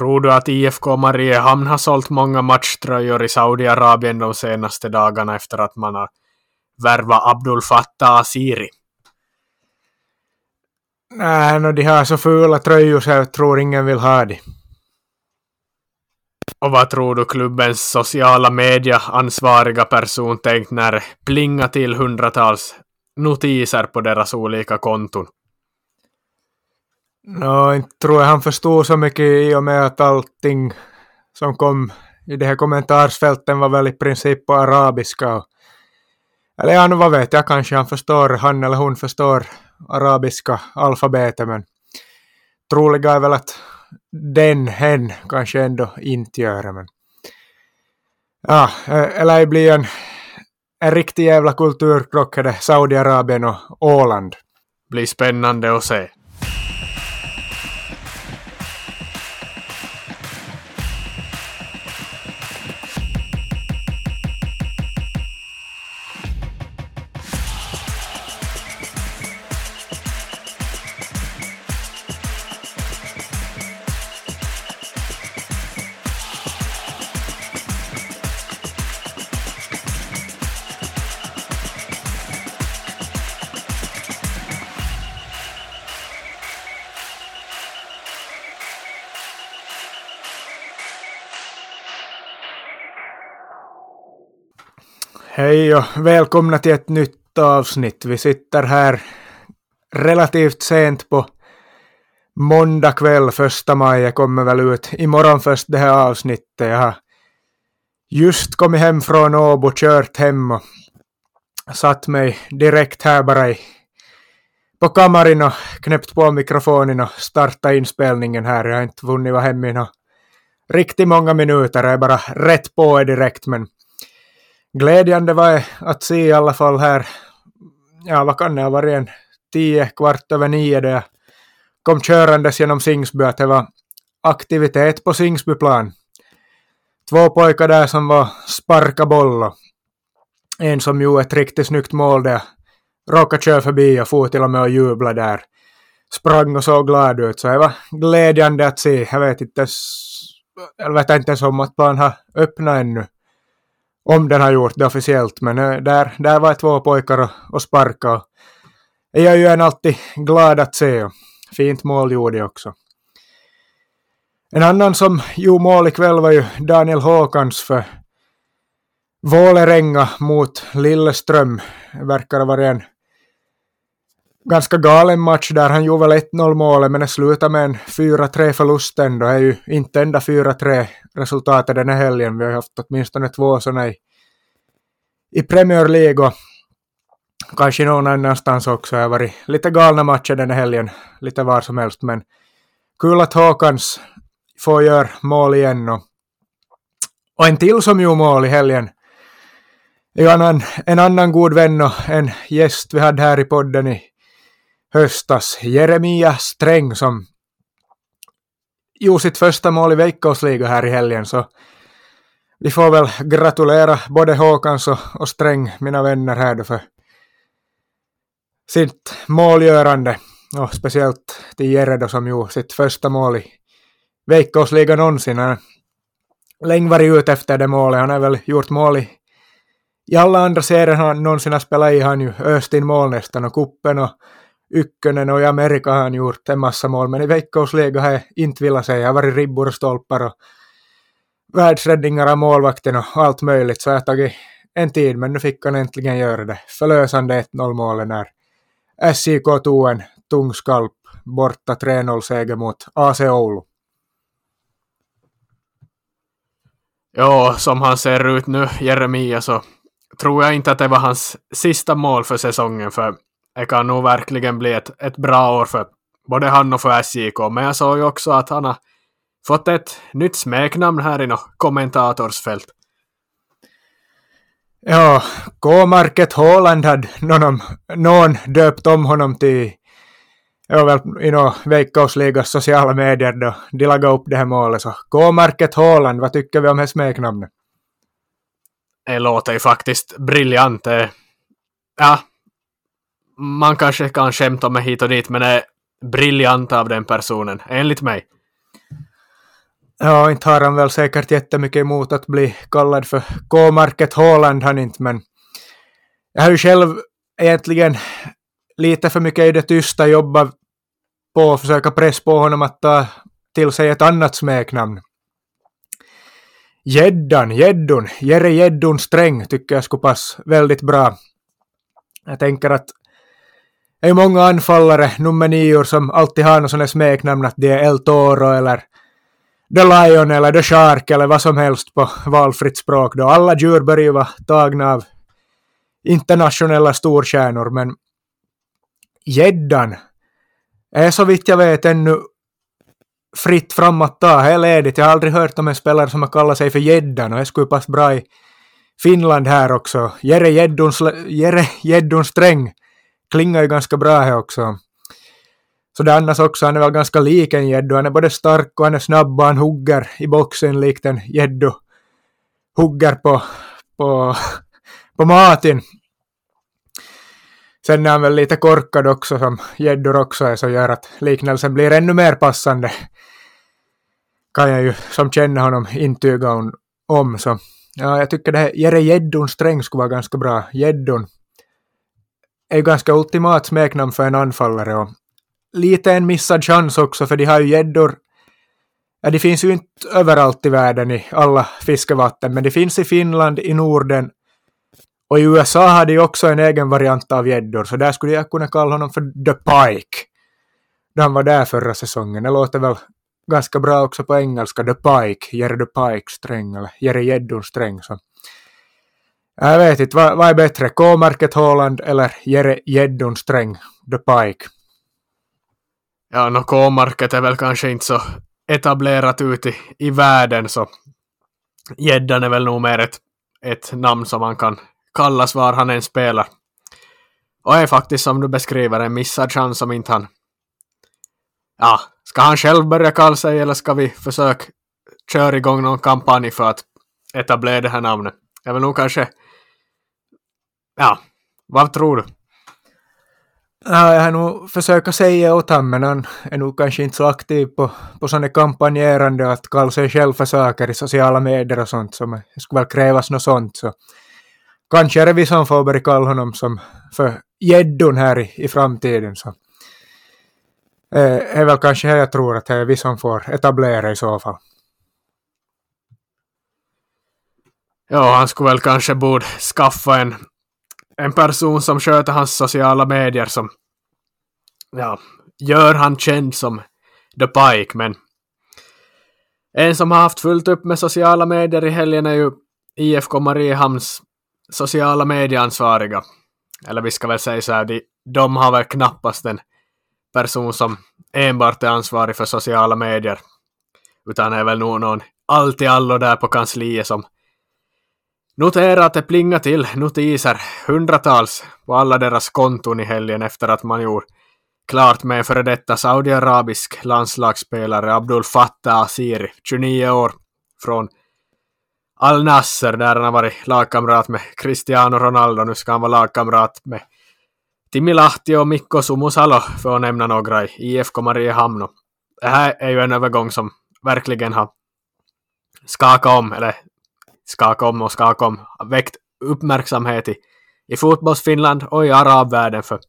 Tror du att IFK Mariehamn har sålt många matchtröjor i Saudiarabien de senaste dagarna efter att man har värvat Abdul Fattah Asiri? Nej, no, de har så fula tröjor så jag tror ingen vill ha dem. Och vad tror du klubbens sociala media ansvariga person tänkt när plinga till hundratals notiser på deras olika konton? Nå, inte tror jag han förstod så mycket i och med att allting som kom i de här kommentarsfälten var väl i princip på arabiska. Eller ja, vad vet jag, kanske han förstår, han eller hon förstår arabiska alfabetet, men troliga är väl att den, hen, kanske ändå inte gör det. Men... Ja, ah, eller det blir en, en riktig jävla kulturkrock, det Saudiarabien och Åland. Blir spännande att se. Hej och välkomna till ett nytt avsnitt. Vi sitter här relativt sent på måndag kväll, första maj. Jag kommer väl ut imorgon först det här avsnittet. Jag har just kommit hem från Åbo, kört hem och satt mig direkt här bara i, på kammaren och knäppt på mikrofonen och startat inspelningen här. Jag har inte hunnit vara hemma i några riktigt många minuter. Jag är bara rätt på direkt men glädjande var att se i alla fall här, ja vad kan det ha varit, en tio, kvart över nio där jag kom körandes genom Singsby att det var aktivitet på Singsbyplan. Två pojkar där som var sparka boll och en som gjorde ett riktigt snyggt mål där råkade köra förbi och for till och med och jubla där. Sprang och såg glad ut, så det var glädjande att se. Jag vet inte jag vet inte ens om att plan har öppnat ännu om den har gjort det officiellt, men eh, där, där var två pojkar och, och sparka. Jag är ju en alltid glad att se. Fint mål gjorde också. En annan som gjorde mål ikväll var ju Daniel Håkans för Vålerenga mot Lilleström. Det verkar ha varit en ganska galen match där. Han gjorde väl 1-0 målet men det slutade med en 4-3 förlust ändå. Det är ju inte enda 4-3 resultatet den här helgen. Vi har haft åtminstone två sådana i, i Premier League och kanske någon annanstans också. Det har varit lite galna matcher den här helgen, lite var som helst. Men kul att Håkans får göra mål igen. Och, och en till som gjorde mål i helgen en, en annan god vän och en gäst vi hade här i podden i höstas, Jeremia Sträng som gjorde sitt första mål i Veikkausliga här i helgen så vi får väl gratulera både Håkans och, och Sträng, mina vänner här då för sitt målgörande och speciellt till Jere då som gjorde sitt första mål i Veikkausliga någonsin. Han länge varit ute efter det målet. Han har väl gjort mål i, i alla andra serier han någonsin har spelat i. Han ju öst in mål nästan och kuppen och Ykkönen och i Amerika har han gjort en massa mål, men i veckosliga har jag inte velat säga. Jag har varit ribbor och stolpar och världsräddningar av målvakten och allt möjligt, så jag har tagit en tid, men nu fick han äntligen göra det. Förlösande 1-0 målet när SIK tog en tung skalp borta 3-0-seger mot AC Oulu. Ja, som han ser ut nu, Jeremia, så tror jag inte att det var hans sista mål för säsongen, för det kan nog verkligen bli ett, ett bra år för både han och för SJK, men jag såg ju också att han har fått ett nytt smeknamn här i något kommentatorsfält. Ja, K-Market Håland hade någon, någon döpt om honom till var väl i några Veikkausligas sociala medier då de lagade upp det här målet. Så K-Market Håland, vad tycker vi om det smeknamnet? Det låter ju faktiskt briljant. Ja, man kanske kan skämta med hit och dit, men är briljant av den personen, enligt mig. Ja, inte har han väl säkert jättemycket emot att bli kallad för K-market Haaland han inte, men jag har ju själv egentligen lite för mycket i det tysta jobbat på att försöka pressa på honom att ta till sig ett annat smeknamn. Gäddan, Jeddun, Jere Jeddun Sträng tycker jag skulle passa väldigt bra. Jag tänker att det är många anfallare, nummer nio, som alltid har något sånt smeknamn att det är El Toro eller The Lion eller The Shark eller vad som helst på valfritt språk då. Alla djur bör ju vara tagna av internationella storstjärnor, men gäddan är så vitt jag vet ännu fritt fram att ta. helt ledigt. Jag har aldrig hört om en spelare som har kallat sig för gäddan och det skulle passa bra i Finland här också. Jere Gäddun, Jere Gäddun Sträng klingar ju ganska bra här också. Så det annars också, han är väl ganska lik en gäddo. Han är både stark och han är snabb och han hugger i boxen likt en gäddo. Hugger på, på, på maten. Sen är han väl lite korkad också som gäddor också är, så gör att liknelsen blir ännu mer passande. Kan jag ju som känner honom intyga om. Så ja, jag tycker det här Jere Gäddon Sträng skulle vara ganska bra. Gäddon är ju ganska ultimat smeknamn för en anfallare och lite en missad chans också för de har ju gäddor Ja, de finns ju inte överallt i världen i alla fiskevatten, men de finns i Finland, i Norden och i USA har de också en egen variant av gäddor, så där skulle jag kunna kalla honom för The Pike. Då han var där förra säsongen. Det låter väl ganska bra också på engelska, The Pike, Jerry The Pike sträng, eller Jerry Gäddun sträng. Så. Jag vet inte, vad, vad är bättre, K-märket Holland eller Jerry Gäddun sträng, The Pike? Ja, no K-märket är väl kanske inte så etablerat ute i, i världen, så gäddan är väl nog mer ett, ett namn som man kan kallas var han än spelar. Och är faktiskt som du beskriver en missad chans som inte han... Ja, ska han själv börja kalla sig eller ska vi försöka köra igång någon kampanj för att etablera det här namnet? Jag vill nog kanske... Ja, vad tror du? Ja, jag har nog försökt säga åt honom, men han är nog kanske inte så aktiv på, på sådana kampanjerande att kalla sig själv för saker i sociala medier och sånt, så det skulle väl krävas något sånt. Så kanske revisorn får börja kalla honom som för gäddun här i, i framtiden. Så. Eh, är väl kanske här jag tror att det är vi som får etablera i så fall. Ja, han skulle väl kanske borde skaffa en, en person som sköter hans sociala medier som ja, gör han känd som The Pike, men en som har haft fullt upp med sociala medier i helgen är ju IFK Mariehamns sociala medieansvariga. Eller vi ska väl säga så här, de, de har väl knappast en person som enbart är ansvarig för sociala medier. Utan är väl nog någon allt i allo där på kansliet som Notera att det plingade till notiser hundratals på alla deras konton i helgen efter att man gjort klart med en före detta saudiarabisk landslagsspelare Abdul Fattah Asiri, 29 år, från Al Nasser där han har varit lagkamrat med Cristiano Ronaldo. Nu ska han vara lagkamrat med Timi Lahti och Mikko Sumusalo för att nämna några i IFK Mariehamn. Det här är ju en övergång som verkligen har skakat om, eller skaka om och skaka om, väckt uppmärksamhet i, i fotbollsfinland och i arabvärlden för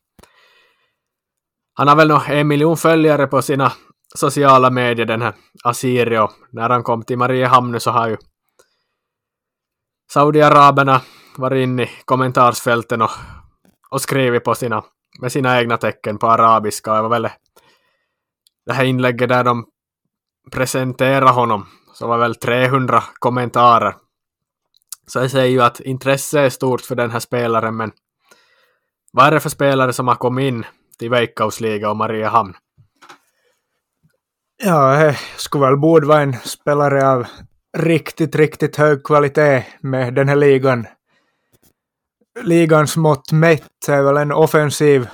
han har väl nog en miljon följare på sina sociala medier den här Asiri och när han kom till Mariehamn så har ju Saudiaraberna varit inne i kommentarsfälten och, och skrivit på sina, med sina egna tecken på arabiska. Det var väl det här inlägget där de presenterade honom, så var väl 300 kommentarer. Så jag säger ju att intresset är stort för den här spelaren, men vad är det för spelare som har kommit in till Veikkausliga och Mariehamn? Ja, det skulle väl borde vara en spelare av riktigt, riktigt hög kvalitet med den här ligan. Ligans mått mätt är väl en offensiv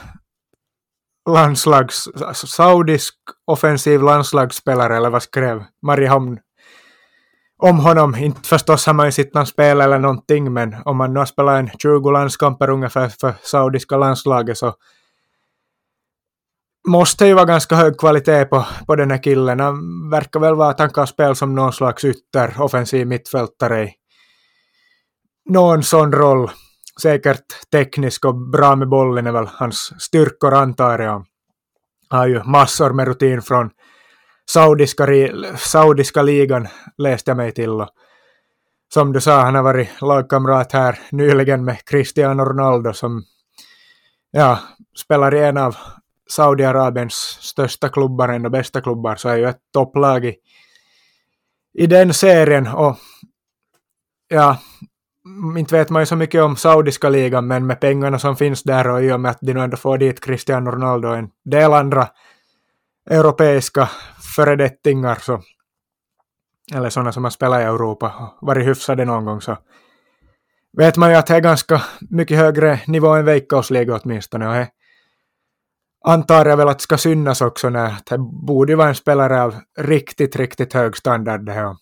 landslags, alltså saudisk offensiv landslagsspelare, eller vad skrev Mariehamn om honom. Inte förstås har man ju sett någon spel eller någonting, men om man nu har spelat en 20 landskamper ungefär för saudiska landslaget så måste ju vara ganska hög kvalitet på, på den här killen. Han verkar väl vara att han kan spela som någon slags ytter, offensiv mittfältare i någon sån roll. Säkert teknisk och bra med bollen är väl hans styrkor antar jag. Han Har ju massor med rutin från saudiska, saudiska ligan läste jag mig till. Och som du sa, han har varit lagkamrat här nyligen med Cristiano Ronaldo som ja, spelar i en av Saudiarabiens största klubbar, en av bästa klubbar, så är ju ett topplag i, i den serien. Och ja, inte vet man ju så mycket om saudiska ligan, men med pengarna som finns där och i och med att de nu ändå får dit Cristiano Ronaldo och en del andra europeiska föredettingar, så, eller sådana som har spelat i Europa och varit hyfsade någon gång, så vet man ju att det är ganska mycket högre nivå än veikkausliga åtminstone. Och det antar jag väl att det ska synas också när det borde vara en spelare av riktigt, riktigt hög standard det här.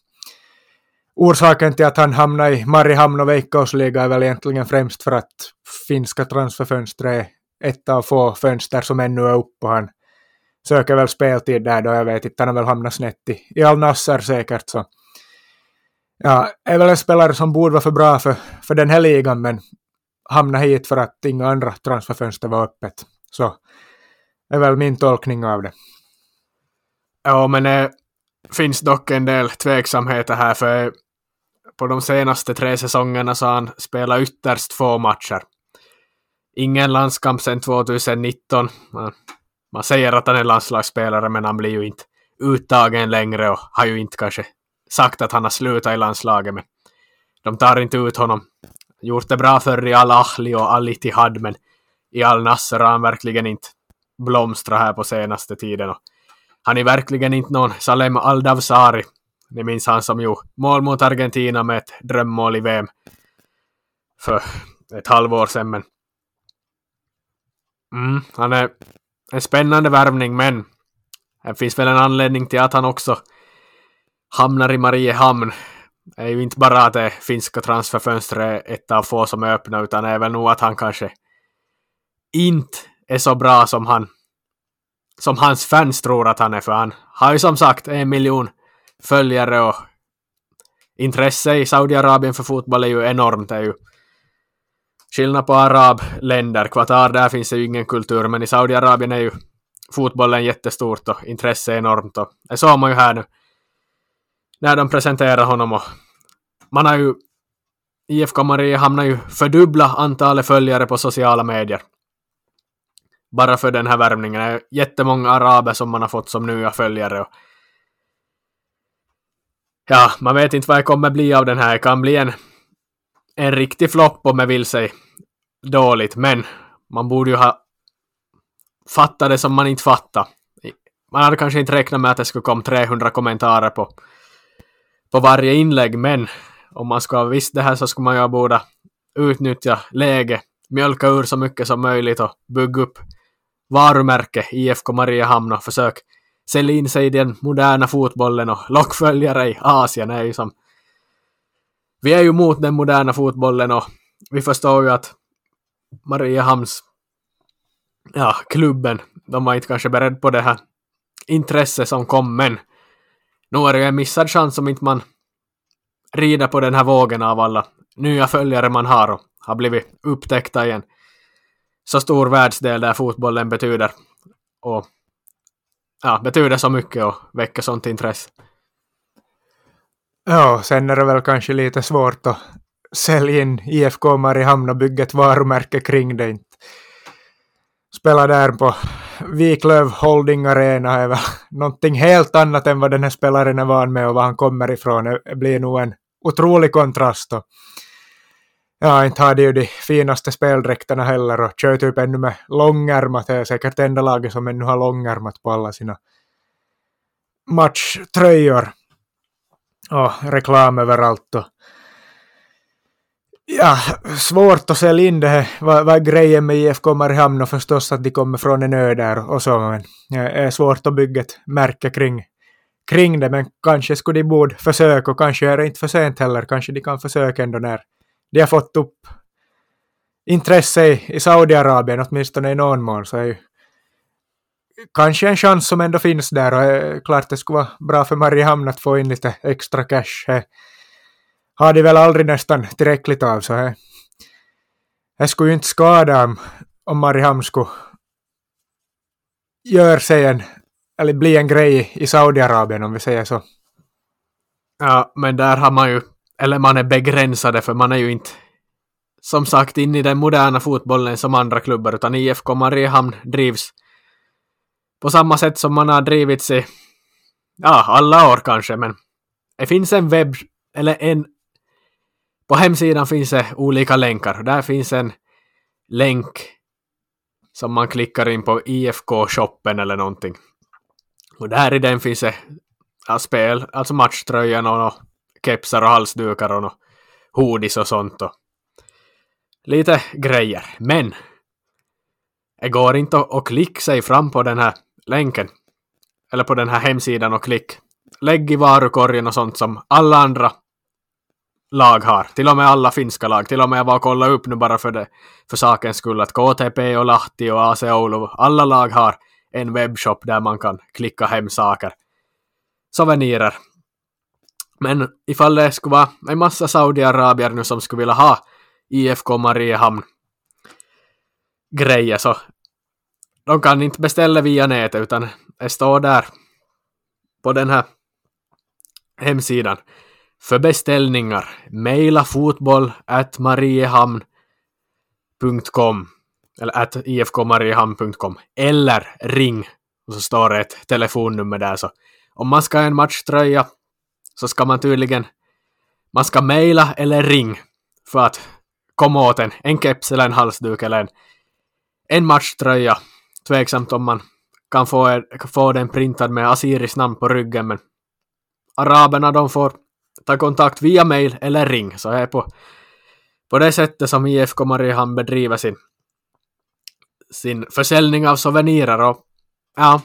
Orsaken till att han hamnade i Mariehamn och Veikkausliga är väl egentligen främst för att finska transferfönstret är ett av få fönster som ännu är uppe och han söker väl speltid där då, jag vet inte, han har väl hamnat snett i, i Al-Nassr säkert så. Ja, är väl en spelare som borde vara för bra för, för den här ligan men hamna hit för att inga andra transferfönster var öppet. Så är väl min tolkning av det. Ja, men det finns dock en del tveksamheter här, för eh, på de senaste tre säsongerna så har han spelat ytterst få matcher. Ingen landskamp sedan 2019. Man, säger att han är landslagsspelare, men han blir ju inte uttagen längre och har ju inte kanske sagt att han har slutat i landslaget, men de tar inte ut honom. Gjort det bra förr i Al-Ahli och Al-Ittihad, men i Al-Nasser har han verkligen inte blomstrat här på senaste tiden. Och han är verkligen inte någon Salem Aldavsari. Ni minns han som gjorde mål mot Argentina med ett drömmål i VM för ett halvår sedan. Men mm, han är en spännande värvning, men det finns väl en anledning till att han också hamnar i Mariehamn. Det är ju inte bara att det finska transferfönstret är ett av få som är öppna, utan det är väl nog att han kanske inte är så bra som han som hans fans tror att han är, för han har ju som sagt en miljon följare och intresse i Saudiarabien för fotboll är ju enormt. Det är ju skillnad på arabländer, Qatar där finns det ju ingen kultur, men i Saudiarabien är ju fotbollen jättestort och intresse enormt och det såg man ju här nu när de presenterar honom och man har ju IFK Maria hamnar ju fördubbla antalet följare på sociala medier bara för den här värvningen. Det är jättemånga araber som man har fått som nya följare. Och ja, man vet inte vad det kommer bli av den här. Det kan bli en, en riktig flopp om jag vill sig dåligt, men man borde ju ha fattat det som man inte fattar. Man hade kanske inte räknat med att det skulle komma 300 kommentarer på, på varje inlägg, men om man ska ha visst det här så skulle man ju borde utnyttja läget, mjölka ur så mycket som möjligt och bygga upp varumärke IFK Mariehamn och försök sälja in sig i den moderna fotbollen och lockföljare i Asien är ju som... Vi är ju mot den moderna fotbollen och vi förstår ju att Mariehamns, ja, klubben, de var inte kanske beredda på det här intresse som kom, men nu är det ju en missad chans om inte man rider på den här vågen av alla nya följare man har och har blivit upptäckta i en så stor världsdel där fotbollen betyder och ja, betyder så mycket och väcker sånt intresse. Ja, sen är det väl kanske lite svårt att sälja in IFK Mariehamn och bygga ett varumärke kring det. Inte. Spela där på Wiklöf Holding Arena är väl någonting helt annat än vad den här spelaren är van med och var han kommer ifrån. Det blir nog en otrolig kontrast. Och Ja, inte har de ju de finaste speldräkterna heller och kör typ ännu med långärmat. Det är säkert enda laget som ännu har långärmat på alla sina matchtröjor. Och reklam överallt. Och ja, svårt att sälja in det här. Vad, vad är grejen med IFK Mariehamn och förstås att de kommer från en ö där och så. Men det är svårt att bygga ett märke kring, kring det. Men kanske skulle de borde försöka och kanske är det inte för sent heller. Kanske de kan försöka ändå när de har fått upp intresse i, Saudiarabien, åtminstone i någon mån, så är ju kanske en chans som ändå finns där och är klart det skulle vara bra för Mariehamn att få in lite extra cash. Det har de väl aldrig nästan tillräckligt av så det, det skulle ju inte skada om, om Mariehamn skulle göra sig en, eller bli en grej i Saudiarabien om vi säger så. Ja, men där har man ju, eller man är begränsade för man är ju inte som sagt in i den moderna fotbollen som andra klubbar utan IFK Mariehamn drivs på samma sätt som man har drivits i ja, alla år kanske men det finns en webb eller en på hemsidan finns det olika länkar. Där finns en länk som man klickar in på IFK-shoppen eller någonting. Och där i den finns det ja, spel, alltså matchtröjan och kepsar och halsdukar och hoodies och sånt. Och lite grejer. Men det går inte att klicka sig fram på den här länken. Eller på den här hemsidan och klick. Lägg i varukorgen och sånt som alla andra lag har. Till och med alla finska lag. Till och med jag var och kollade upp nu bara för, det, för sakens skull att KTP och Lahti och AC Oulu, alla lag har en webbshop där man kan klicka hem saker. Souvenirer. Men ifall det skulle vara en massa Saudiarabier nu som skulle vilja ha IFK Mariehamn grejer så de kan inte beställa via nätet utan det står där på den här hemsidan. För beställningar, mejla fotboll at mariehamn.com eller at ifkmariehamn.com eller ring och så står det ett telefonnummer där så om man ska ha en matchtröja så ska man tydligen man ska mejla eller ring för att komma åt en, en keps eller en halsduk eller en, en matchtröja. Tveksamt om man kan få, få den printad med Asiris namn på ryggen men araberna de får ta kontakt via mail eller ring. Så är på, på det sättet som IFK Mariehamn bedriver sin, sin försäljning av souvenirer och ja.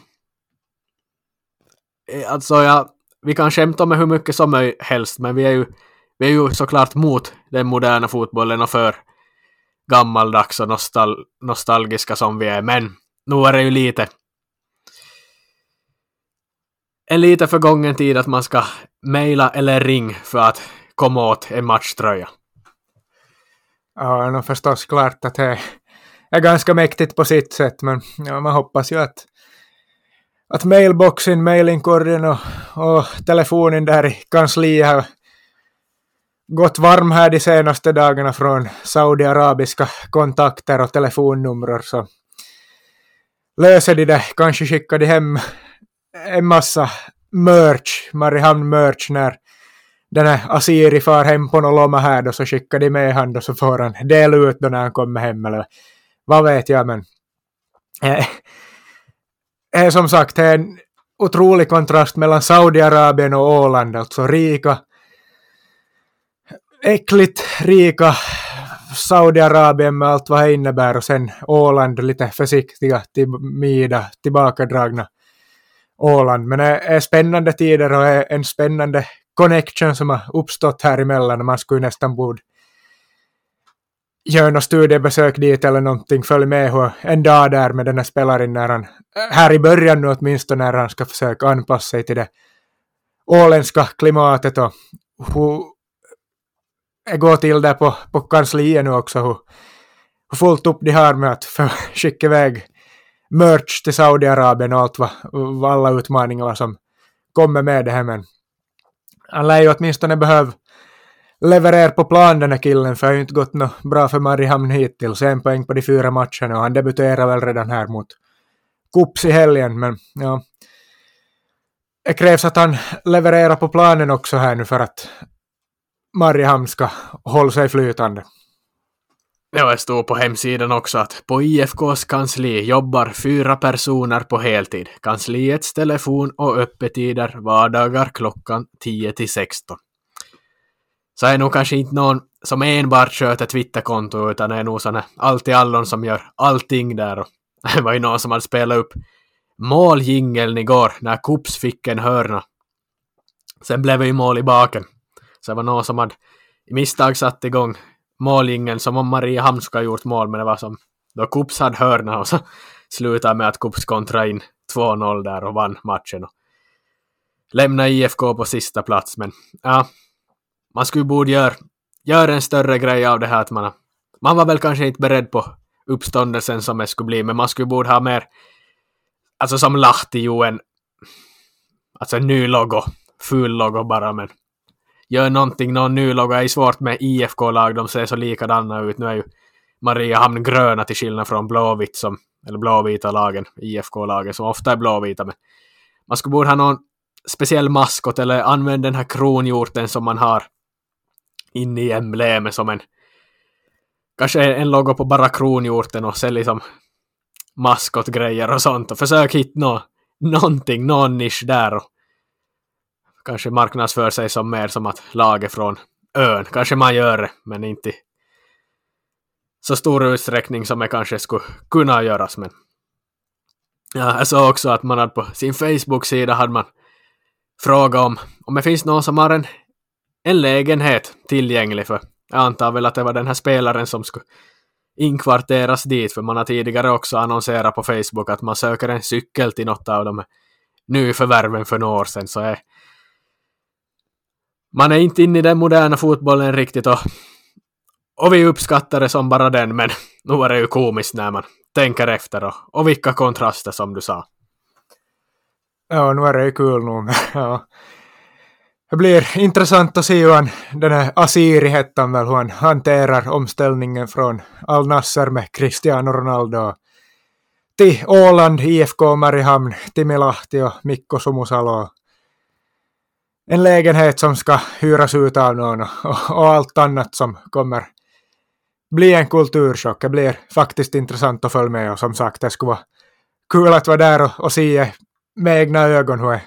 Eh, alltså ja, vi kan skämta med hur mycket som helst men vi är ju vi är ju såklart mot den moderna fotbollen och för gammaldags och nostal nostalgiska som vi är, men nu är det ju lite en lite förgången tid att man ska mejla eller ring för att komma åt en matchtröja. Ja, det är förstås klart att det är ganska mäktigt på sitt sätt, men ja, man hoppas ju att, att mailboxen, mailinkorgen och, och telefonen där i kansliet har gått varm här de senaste dagarna från saudiarabiska kontakter och telefonnummer så löser de det, kanske skickar de hem en massa merch, Mariehamn-merch när den här Asiri far hem på någon lomma här då så skickar de med han och så får han dela ut då när han kommer hem eller vad vet jag men eh, är som sagt en otrolig kontrast mellan Saudiarabien och Åland, alltså rika äckligt rika Saudiarabien med allt vad det innebär och sen Åland lite försiktiga, till mida, tillbakadragna Åland. Men det är spännande tider och är en spännande connection som har uppstått här emellan. Man skulle nästan borde göra något studiebesök dit eller någonting, följ med hur en dag där med den här spelaren när han, här i början nu åtminstone när han ska försöka anpassa sig till det åländska klimatet och hur går till där på, på kansliet nu också hur, hur fullt upp de har med att skicka iväg merch till Saudiarabien och allt vad, vad alla utmaningar som kommer med det här men han lär ju åtminstone behöva leverera på plan den här killen för det har ju inte gått något bra för Mariehamn hittills. En poäng på de fyra matcherna och han debuterar väl redan här mot Kups i helgen men ja. Det krävs att han levererar på planen också här nu för att Mariehamn ska hålla sig flytande. Det stod på hemsidan också att på IFKs kansli jobbar fyra personer på heltid. Kansliets telefon och öppettider vardagar klockan 10 till 16. Så är nog kanske inte någon som enbart sköter Twitterkonto utan är nog sån allt i allon som gör allting där. Och det var ju någon som hade spelat upp måljingeln igår när Kups fick en hörna. Sen blev det ju mål i baken. Så det var någon som hade i misstag satt igång målingen som om Mariehamn skulle ha gjort mål, men det var som då Kups hade hörna och så slutade med att Kups kontra in 2-0 där och vann matchen. Och lämna IFK på sista plats, men ja, man skulle borde göra, gör en större grej av det här att man, man var väl kanske inte beredd på uppståndelsen som det skulle bli, men man skulle borde ha mer, alltså som Lahti ju en, alltså en ny logo, ful logo bara, men gör någonting, någon ny logga. det är svårt med IFK-lag, de ser så likadana ut, nu är ju Mariehamn gröna till skillnad från blåvitt som, eller blåvita lagen, IFK-lagen som ofta är blåvita, men man skulle borde ha någon speciell maskot eller använda den här kronhjorten som man har inne i emblemet som en kanske en logo på bara kronhjorten och sen liksom maskotgrejer och sånt. Och försök hitta nå, någonting, någon nisch där och kanske marknadsför sig som mer som att laget från ön. Kanske man gör det, men inte i så stor utsträckning som det kanske skulle kunna göras. Men ja, jag såg också att man hade på sin Facebook-sida hade man frågat om, om det finns någon som har en, en lägenhet tillgänglig för jag antar väl att det var den här spelaren som skulle inkvarteras dit, för man har tidigare också annonserat på Facebook att man söker en cykel till något av de här nyförvärven för några år sedan, så är man är inte inne i den moderna fotbollen riktigt och, och vi uppskattar det som bara den, men nu var det ju komiskt när man tänker efter och, och vilka kontraster som du sa. Ja, nu är det ju kul nog. ja. Det blir intressant att se hur han, den här Asiri hette väl, hur han hanterar omställningen från Al Nasser med Cristiano Ronaldo till Åland, IFK Mariehamn, Timilahti och Mikko Sumusalo. En lägenhet som ska hyras ut av någon och, och allt annat som kommer bli en kulturchock. Det blir faktiskt intressant att följa med och som sagt, det skulle vara kul att vara där och, och se med egna ögon hur,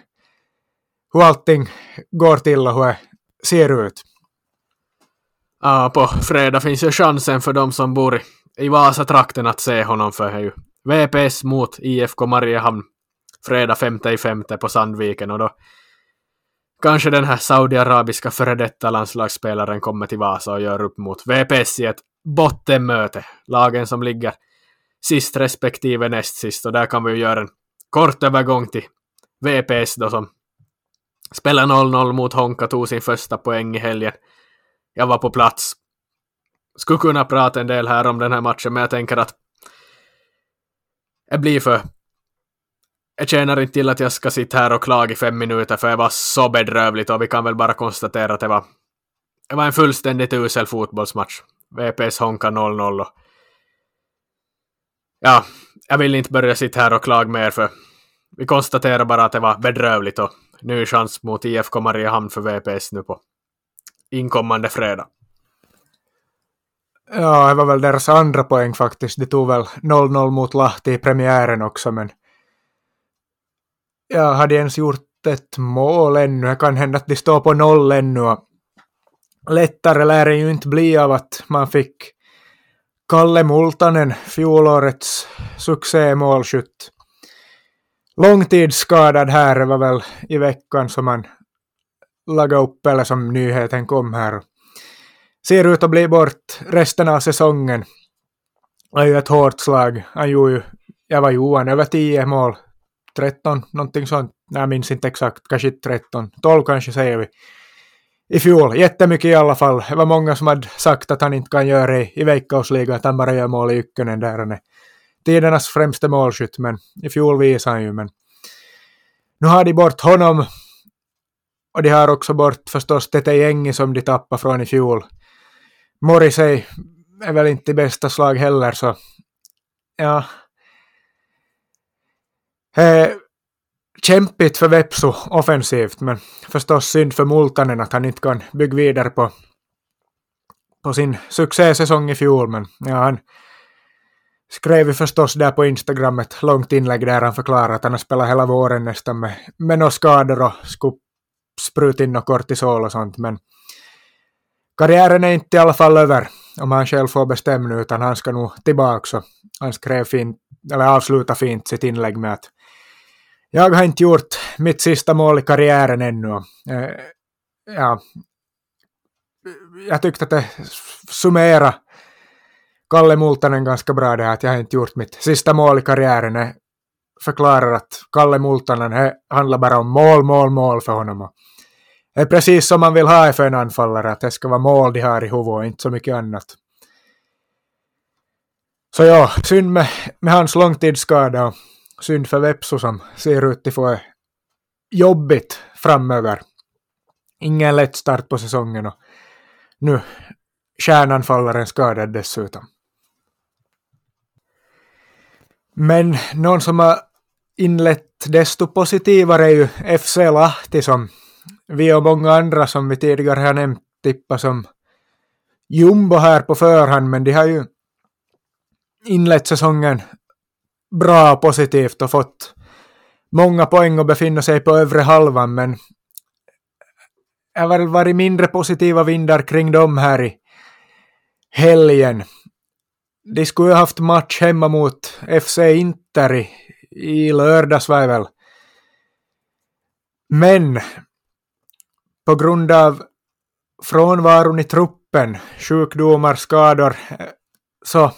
hur allting går till och hur det ser ut. Ja, på fredag finns ju chansen för de som bor i Vasatrakten att se honom för det är ju VPS mot IFK Mariehamn fredag femte i femte på Sandviken och då kanske den här saudiarabiska före detta landslagsspelaren kommer till Vasa och gör upp mot VPS i ett bottenmöte. Lagen som ligger sist respektive näst sist och där kan vi ju göra en kort övergång till VPS då som spelar 0-0 mot Honka, tog sin första poäng i helgen. Jag var på plats. Skulle kunna prata en del här om den här matchen, men jag tänker att det blir för... Jag tjänar inte till att jag ska sitta här och klaga i fem minuter, för det var så bedrövligt och vi kan väl bara konstatera att det var... Det var en fullständigt usel fotbollsmatch. VPS Honka 0-0 och... Ja, jag vill inte börja sitta här och klaga mer för vi konstaterar bara att det var bedrövligt och ny chans mot IFK Mariehamn för VPS nu på inkommande fredag. Ja, det var väl deras andra poäng faktiskt. De tog väl 0-0 mot Lahti i premiären också, men jag hade ens gjort ett mål ännu. Det kan hända att de står på noll ännu. Lättare lär det ju inte bli av att man fick Kalle Multanen, fjolårets succémålskytt, långtidsskadad här var väl i veckan som man lagade upp, eller som nyheten kom här. Ser ut att bli bort resten av säsongen. Det är ju ett hårt slag. Han gjorde ju, jag var Johan, över tio mål. 13, någonting sånt. Jag minns inte exakt, kanske 13. 12 kanske säger vi. I fjol, jättemycket i alla fall. Det var många som hade sagt att han inte kan göra det i veikkausligan, att han bara gör mål i Ykkönen där han är tidernas främste målskytt, men i fjol visade han ju, men nu har de bort honom och de har också bort förstås det gäng som de tappade från i fjol. Morrissey är väl inte i bästa slag heller, så ja. Eh, kämpigt för Vepsu offensivt, men förstås synd för Multanen att han inte kan bygga vidare på, på sin succésäsong i fjol, men ja, han skrev ju förstås där på Instagram ett långt inlägg där han förklarar att han har spelat hela våren nästan med, med några skador och sprut in och kortisol och sånt. Men karriären är inte i alla fall över om han själv får bestämma nu, utan han ska nog tillbaka. Så han skrev fint, eller avslutade fint sitt inlägg med att jag har inte gjort mitt sista mål i karriären ännu. Eh, ja, jag tyckte att det summerar Kalle Multanen ganska bra det här att jag har inte gjort mitt sista mål i karriären. förklarar att Kalle Multanen det handlar bara om mål, mål, mål för honom. Det är precis som man vill ha för en anfallare, att det ska vara mål de har i huvudet och inte så mycket annat. Så ja, synd med, med hans långtidsskada synd för Vepsu som ser ut att få jobbigt framöver. Ingen lätt start på säsongen och nu stjärnanfallaren skadad dessutom. Men någon som har inlett desto positivare är ju FC Lahti som vi och många andra som vi tidigare har nämnt tippa som jumbo här på förhand, men de har ju inlett säsongen bra positivt och fått många poäng och befinner sig på övre halvan, men det har väl varit mindre positiva vindar kring dem här i helgen. De skulle ju haft match hemma mot FC Inter i, i lördags var det väl. Men på grund av frånvaron i truppen, sjukdomar, skador, eh, så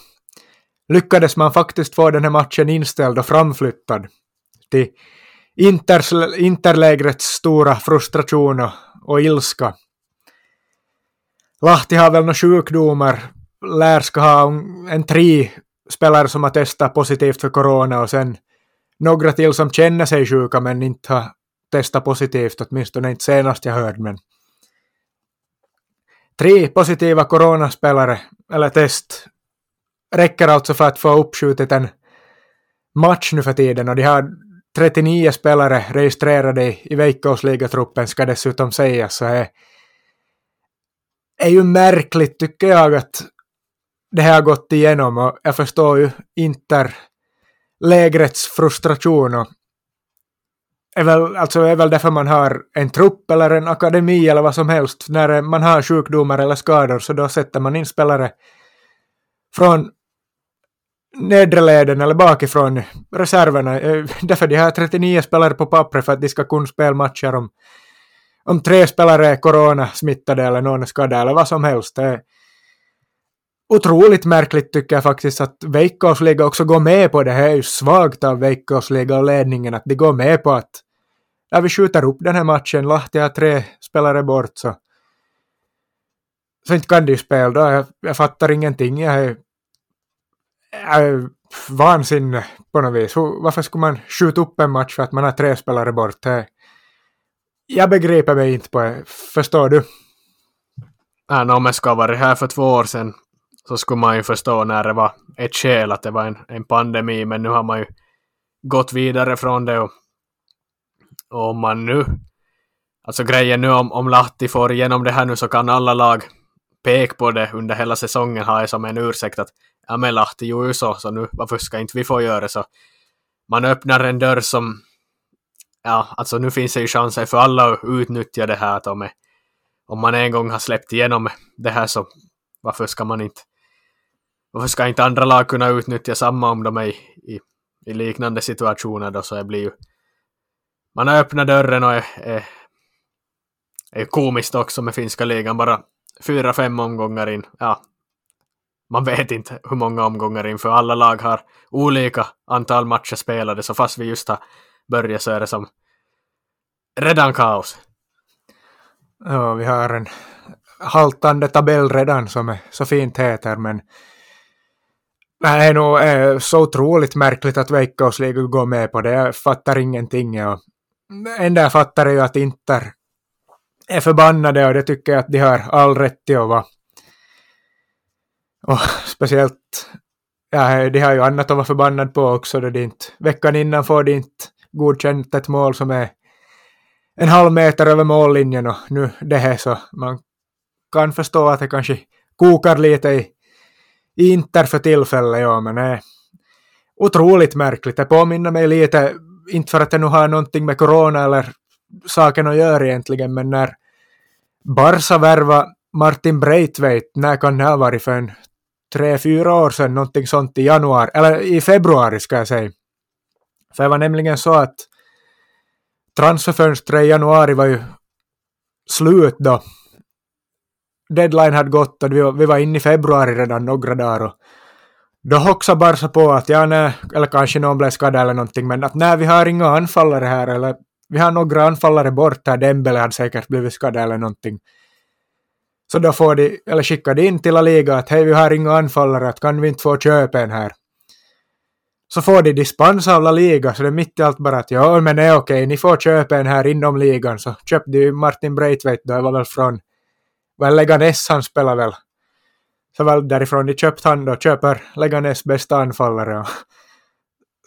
lyckades man faktiskt få den här matchen inställd och framflyttad till Inters, interlägrets stora frustration och, och ilska. Lahti har väl några sjukdomar, lär ska ha en tre spelare som har testat positivt för corona och sen några till som känner sig sjuka men inte har testat positivt, åtminstone inte senast jag hörde. Men tre positiva coronaspelare, eller test, räcker alltså för att få uppskjutit en match nu för tiden. Och de har 39 spelare registrerade i Veikkausligatruppen ska dessutom sägas, så är, är ju märkligt tycker jag att det här har gått igenom. Och jag förstår ju Inter lägrets frustration och är väl, alltså är väl därför man har en trupp eller en akademi eller vad som helst. När man har sjukdomar eller skador så då sätter man in spelare från nedre leden eller bakifrån reserverna. Eh, därför de har 39 spelare på pappret för att de ska kunna spela matcher om, om tre spelare är coronasmittade eller någon är skadad eller vad som helst. Det är otroligt märkligt tycker jag faktiskt att Veikkausliga också går med på det. Det är ju svagt av Veikkausliga och ledningen att de går med på att när vi skjuter upp den här matchen, Lahti har tre spelare bort så så inte kan de spela då. Jag, jag fattar ingenting. Jag är äh, vansinne på något vis. Varför skulle man skjuta upp en match för att man har tre spelare bort? Eh, jag begriper mig inte på det. Förstår du? Ja, om jag ska ha varit här för två år sedan så skulle man ju förstå när det var ett skäl att det var en, en pandemi, men nu har man ju gått vidare från det och, och om man nu Alltså grejen nu om, om Lahti får igenom det här nu så kan alla lag peka på det under hela säsongen Har jag som en ursäkt att ja men Lahti gjorde ju så, så nu varför ska inte vi få göra så? Man öppnar en dörr som, ja alltså nu finns det ju chanser för alla att utnyttja det här att om, om man en gång har släppt igenom det här så varför ska man inte, varför ska inte andra lag kunna utnyttja samma om de är i, i, i liknande situationer då så det blir ju, man har öppnat dörren och är, är, är komiskt också med finska ligan bara fyra, fem omgångar in, ja, man vet inte hur många omgångar in, för alla lag har olika antal matcher spelade, så fast vi just har börjat så är det som redan kaos. Ja, vi har en haltande tabell redan som är så fint heter, men det är nog är så otroligt märkligt att Veikkausliga går med på det. Jag fattar ingenting. Det enda jag fattar är ju att Inter är förbannade och det tycker jag att de har all rätt till att vara. Och speciellt, ja, de har ju annat att vara förbannad på också då de inte, veckan innan får de inte godkänt ett mål som är en halv meter över mållinjen och nu det här så man kan förstå att det kanske kokar lite i, i Inter för tillfället, ja, men det är otroligt märkligt. Det påminner mig lite, inte för att det nu har någonting med corona eller saken att göra egentligen, men när Barca värva Martin Breitveit, när kan det ha varit för en tre, fyra år sedan, någonting sånt i januari, eller i februari ska jag säga. För det var nämligen så att transferfönstret i januari var ju slut då. Deadline hade gått och vi var, vi var inne i februari redan några dagar och då hoxade Barca på att ja, nej, eller kanske någon blev skadad eller någonting, men att nej, vi har inga anfallare här, eller vi har några anfallare bort här, Dembele hade säkert blivit skadad eller någonting. Så då får de, eller skickar de in till La Liga att hej, vi har inga anfallare, att kan vi inte få köpa en här? Så får de dispens av La Liga, så det är mitt i allt bara att ja, men är okej, ni får köpa en här inom ligan, så köpte ju Martin Braithwaite då, det var väl från, väl Leganes han spelar väl. Så väl därifrån de köpt han då, köper Leganes bästa anfallare.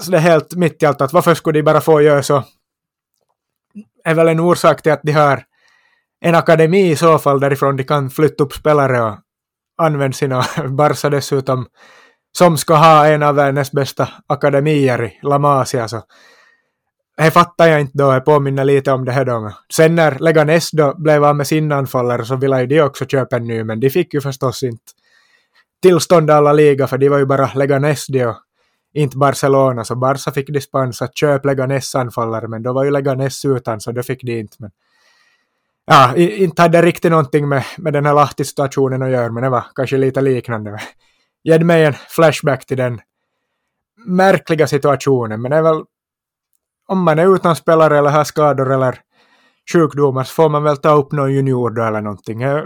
Så det är helt mitt i allt att varför skulle de bara få göra så? är väl en orsak till att de har en akademi i så fall därifrån de kan flytta upp spelare och använda sina Barca dessutom som ska ha en av världens bästa akademier i La Masia så det fattar jag inte då, jag påminner lite om det här då. Sen när Leganes då blev av med sin anfallare så ville ju de också köpa en ny, men de fick ju förstås inte tillstånd alla liga, för de var ju bara Leganes de och inte Barcelona, så Barca fick dispens att köpa Leganes anfallare, men då var ju Leganes utan, så då fick de inte. Men ja, inte hade riktigt någonting med, med den här Lahti-situationen att göra, men det var kanske lite liknande. Ge mig en flashback till den märkliga situationen, men det är väl om man är utan spelare eller har skador eller sjukdomar så får man väl ta upp någon junior då eller någonting. Eh,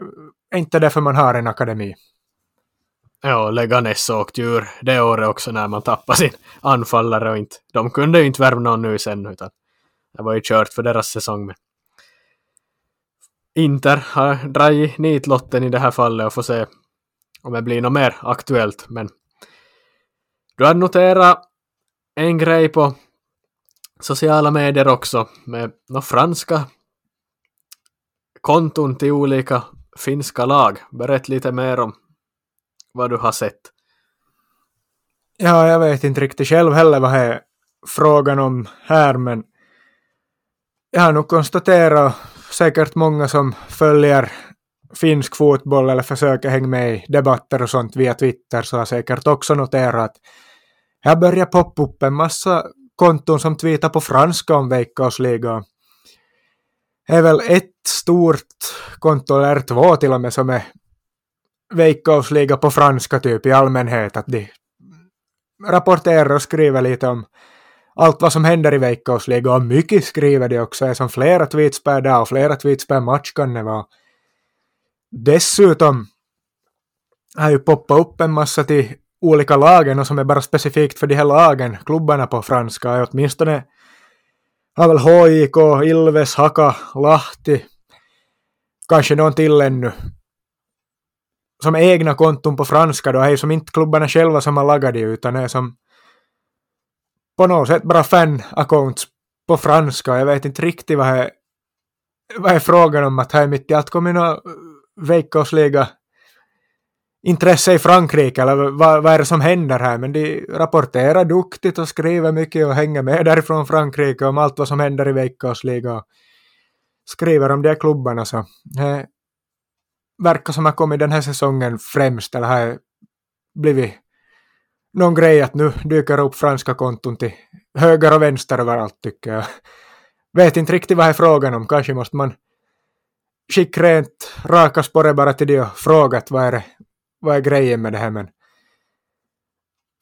är inte därför man har en akademi. Ja, Leganes åkte ju ur det året också när man tappade sin anfallare och inte, de kunde ju inte värva någon nu sen utan det var ju kört för deras säsong. Men Inter har dragit nitlotten i det här fallet och får se om det blir något mer aktuellt. Men du har noterat en grej på sociala medier också med några franska konton till olika finska lag. Berätta lite mer om vad du har sett. Ja, jag vet inte riktigt själv heller vad det är frågan om här, men jag har nog konstaterat, säkert många som följer finsk fotboll eller försöker hänga med i debatter och sånt via Twitter så har säkert också noterat att här börjar poppa upp en massa konton som tweetar på franska om veckosliga. Det är väl ett stort konto, eller två till och med, som är veckosliga på franska typ i allmänhet. Att de rapporterar och skriver lite om allt vad som händer i veckosliga och mycket skriver de också. Det är som flera tweets per dag och flera tweets per match kan det vara. Dessutom har ju poppat upp en massa till olika lagen och som är bara specifikt för de här lagen, klubbarna på franska, åtminstone har väl HIK, Ilves, Haka, Lahti, kanske någon till ännu, som egna konton på franska då, är ju som inte klubbarna själva som har lagat det, utan är som på något sätt bara fan-accounts på franska. Jag vet inte riktigt vad är, vad är frågan om att här mitt i allt kommer några eh, veckosliga intresse i Frankrike eller vad, vad är det som händer här men de rapporterar duktigt och skriver mycket och hänger med därifrån Frankrike om allt vad som händer i veckosliga skriver om de här klubbarna så det verkar som att kommit den här säsongen främst eller har blivit någon grej att nu dyker upp franska konton till höger och vänster överallt tycker jag. Vet inte riktigt vad det är frågan om, kanske måste man skicka rent raka spåret bara till det och fråga vad är det vad är grejen med det här men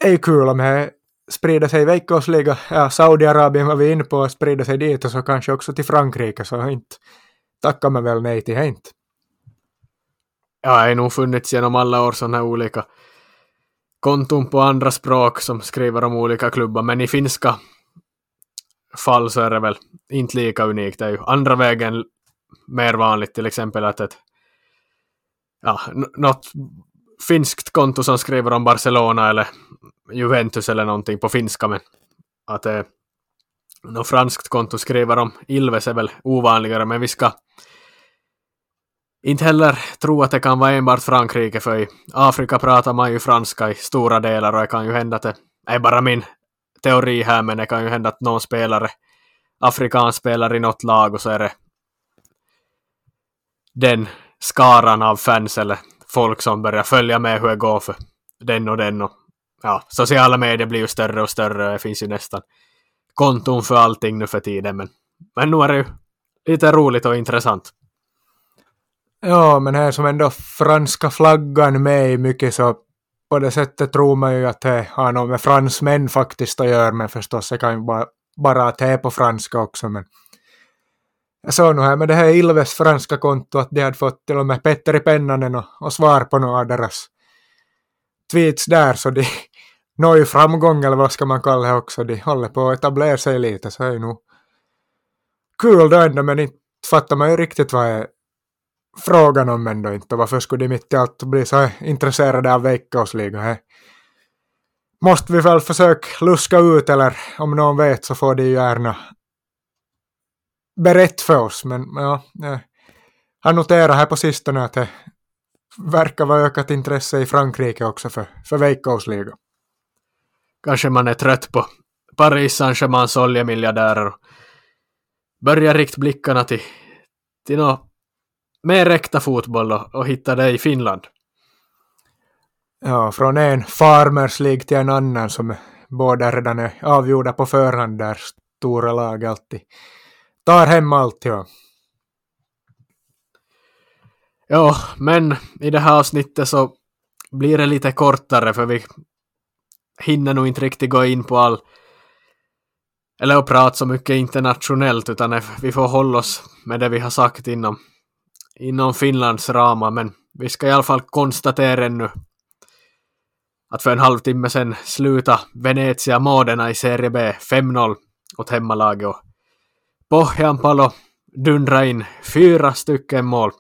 det är ju kul om det sprider sig veckosliga, ja Saudiarabien var vi inne på att sprida sig dit och så kanske också till Frankrike så inte tackar man väl nej till det inte. Ja, det har nog funnits genom alla år sådana här olika konton på andra språk som skriver om olika klubbar, men i finska fall så är det väl inte lika unikt. Det är ju andra vägen mer vanligt, till exempel att ett ja, något finskt konto som skriver om Barcelona eller Juventus eller någonting på finska, men att eh, något franskt konto skriver om Ilves är väl ovanligare, men vi ska inte heller tro att det kan vara enbart Frankrike, för i Afrika pratar man ju franska i stora delar och det kan ju hända att det är bara min teori här, men det kan ju hända att någon spelare, afrikan spelar i något lag och så är det den skaran av fans eller folk som börjar följa med hur det går för den och den och ja, sociala medier blir ju större och större. Det finns ju nästan konton för allting nu för tiden, men, men nu är det ju lite roligt och intressant. Ja, men här som ändå franska flaggan med i mycket så på det sättet tror man ju att det har något med fransmän faktiskt att göra, men förstås det kan ju bara, bara att det är på franska också. Men jag såg nog här med det här Ilves franska konto att de hade fått till och med Petteri Pennanen och, och svar på några av deras tweets där, så de når ju framgång eller vad ska man kalla det också. De håller på att etablera sig lite, så det är ju nog kul då ändå, men inte fattar man ju riktigt vad är frågan om ändå inte. Varför skulle de mitt i allt bli så intresserade av Veikkausliga? Måste vi väl försöka luska ut eller om någon vet så får de ju gärna berätta för oss. Men ja, jag har noterat här på sistone att det verkar vara ökat intresse i Frankrike också för, för Veikkausliga. Kanske man är trött på Paris Saint-Germains oljemiljardärer och börjar rikta blickarna till, till något mer äkta fotboll och, och hitta det i Finland. Ja, från en Farmers League till en annan som båda redan är avgjorda på förhand där stora lag alltid tar hem allt. Ja. ja, men i det här avsnittet så blir det lite kortare för vi hinner nog inte riktigt gå in på all eller att prata så mycket internationellt utan vi får hålla oss med det vi har sagt inom inom Finlands ramar, men vi ska i alla fall konstatera ännu att för en halvtimme sedan sluta Venezia Modena i Serie B 5-0 åt hemmalaget och Pohjanpalo dundra in fyra stycken mål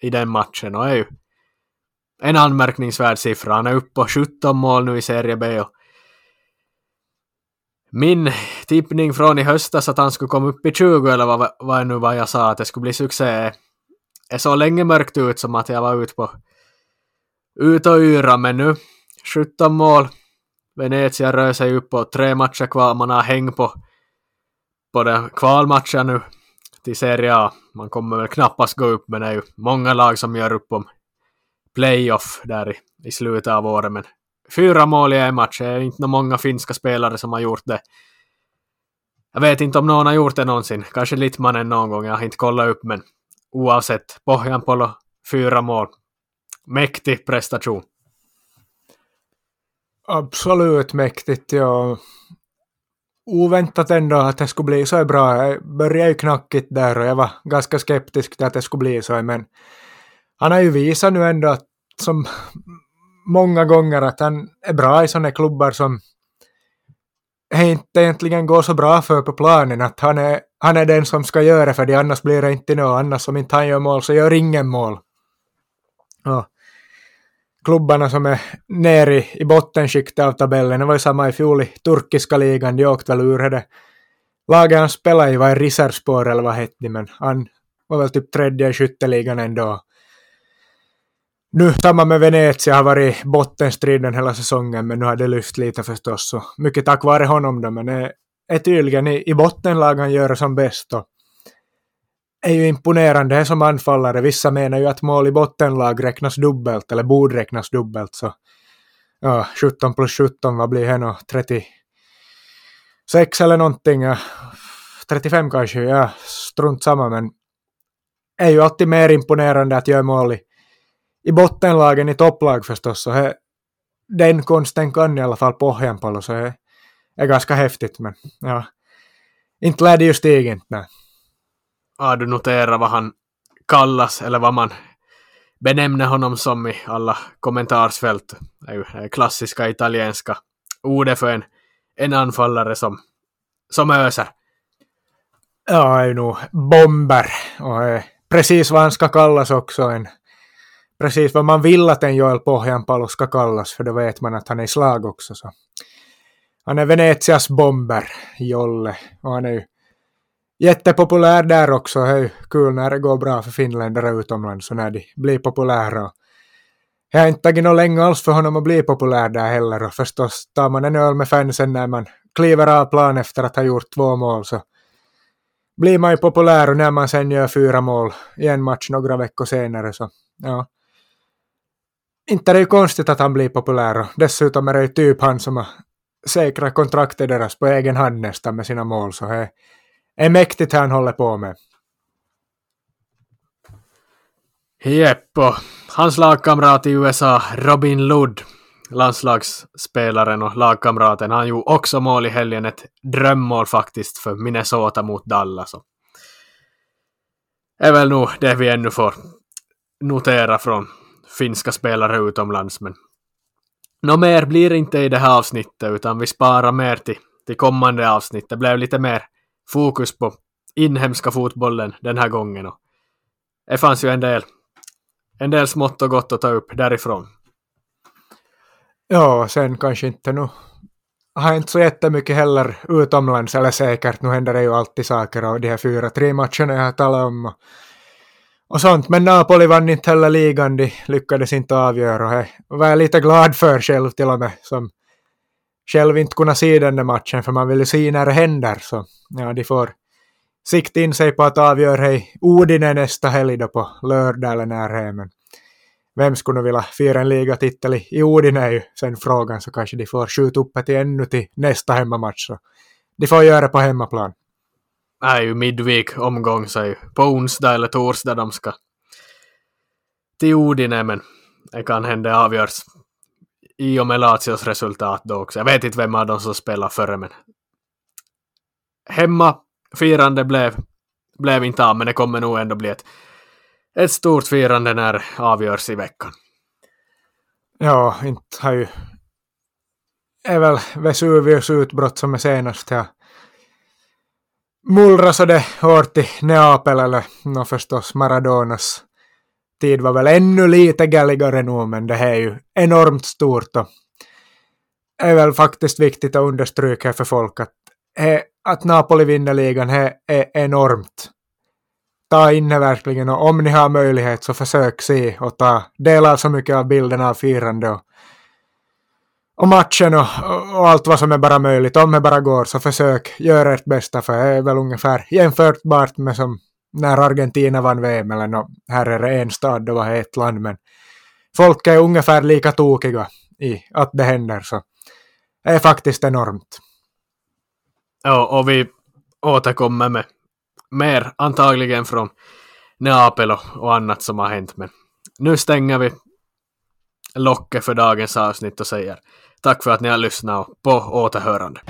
i den matchen och är ju en anmärkningsvärd siffra. Han är uppe på 17 mål nu i Serie B och min tippning från i höstas att han skulle komma upp i 20 eller vad, vad nu vad jag sa att det skulle bli succé det såg länge mörkt ut som att jag var ute på ut och yra, men nu 17 mål. Venezia rör sig upp på tre matcher kvar, man har häng på, på den kvalmatchen nu till Serie A. Man kommer väl knappast gå upp, men det är ju många lag som gör upp om playoff där i, i slutet av året. Men fyra mål i en match, det är inte många finska spelare som har gjort det. Jag vet inte om någon har gjort det någonsin, kanske Littmanen någon gång, jag har inte kollat upp, men oavsett. Pohjanpolo, fyra mål. Mäktig prestation. Absolut mäktigt, ja. Oväntat ändå att det skulle bli så bra. Jag började ju knackigt där och jag var ganska skeptisk till att det skulle bli så, men han har ju visat nu ändå att som många gånger att han är bra i sådana klubbar som inte egentligen går så bra för på planen, att han är han är den som ska göra för det, annars blir det inte något. Annars om inte han gör mål så gör ingen mål. Ja. Klubbarna som är nere i, i bottenskiktet av tabellen, det var ju samma i fjol i turkiska ligan, de åkte väl ur det. Laget han spelade i var i Riserspor eller vad hette det, men han var väl typ tredje i skytteligan ändå. Nu samma med Venezia har varit bottenstriden hela säsongen, men nu har det lyft lite förstås. Så mycket tack vare honom då, men eh, det är tydligen i, i bottenlag han gör som bäst. Och är ju imponerande som anfallare. Vissa menar ju att mål i bottenlag räknas dubbelt, eller borde räknas dubbelt. Så ja, 17 plus 17, vad blir det nu? 36 eller någonting. Ja. 35 kanske, ja, strunt samma, men är ju alltid mer imponerande att göra mål i, i bottenlagen i topplag förstås. Så he, den konsten kan i alla fall Pohjanpalo, så he, är ganska häftigt, men ja. Inte lär det ju stiga nej. Har du noterat vad han kallas, eller vad man benämner honom som i alla kommentarsfält? Det är ju det klassiska italienska ordet för en, en anfallare som, som öser. Ja, är ju nog bomber. Och är precis vad han ska kallas också. En, precis vad man vill att en Joel Pohjanpalo ska kallas, för då vet man att han är i slag också. Så han är Venetias bomber, Jolle. Och han är ju jättepopulär där också. Det är ju kul när det går bra för finländare utomlands och när de blir populära. Jag har inte tagit något länge alls för honom att bli populär där heller och förstås tar man en öl med fansen när man kliver av plan efter att ha gjort två mål så blir man ju populär och när man sen gör fyra mål i en match några veckor senare så ja. Inte det är ju konstigt att han blir populär och dessutom är det ju typ han som har säkrat kontraktet deras på egen hand nästan med sina mål, så det är mäktigt han håller på med. Jepp, och hans lagkamrat i USA, Robin Ludd, landslagsspelaren och lagkamraten, han gjorde också mål i helgen, ett drömmål faktiskt för Minnesota mot Dallas. Det är väl nog det vi ännu får notera från finska spelare utomlands, men Nå mer blir det inte i det här avsnittet, utan vi sparar mer till, till kommande avsnitt. Det blev lite mer fokus på inhemska fotbollen den här gången. Och det fanns ju en del, en del smått och gott att ta upp därifrån. Ja, sen kanske inte nu har inte så jättemycket heller utomlands, eller säkert, nu händer det ju alltid saker och de här fyra, tre matcherna jag har talat om och, sånt. Men Napoli vann inte heller ligan, de lyckades inte avgöra och det var jag lite glad för själv till och med, som själv inte kunna se den där matchen, för man vill ju se när det händer, så ja, de får sikta in sig på att avgöra hej Odine nästa helg då på lördag eller när det är, men vem skulle vilja fira en ligatitel i Odine är ju sen frågan så kanske de får skjuta upp det ännu till nästa hemmamatch. Så de får göra det på hemmaplan. Det är ju midweek omgång så är ju på onsdag eller torsdag de ska till Odine men det kan hända avgörs i och med Lazios resultat då också. Jag vet inte vem av dem som spelar före men hemma firande blev, blev inte av men det kommer nog ändå bli ett ett stort firande när avgörs i veckan. Ja, inte har ju... är väl Vesuvius utbrott som är senast här. Mullra så det hårt i Neapel eller no, förstås Maradonas tid var väl ännu lite galligare nu men det här är ju enormt stort och är väl faktiskt viktigt att understryka för folk att, att Napoli vinner ligan är e enormt. Ta in det verkligen och om ni har möjlighet så försök se och ta del av så mycket av bilden av firande och, och matchen och, och, allt vad som är bara möjligt. Om det bara går så försök göra ert bästa för det är väl ungefär jämförbart med som när Argentina vann VM eller no, här är det en stad, det var ett land men folk är ungefär lika tokiga i att det händer så det är faktiskt enormt. Ja, och vi återkommer med mer antagligen från Neapel och annat som har hänt. Men nu stänger vi locket för dagens avsnitt och säger tack för att ni har lyssnat och på återhörande.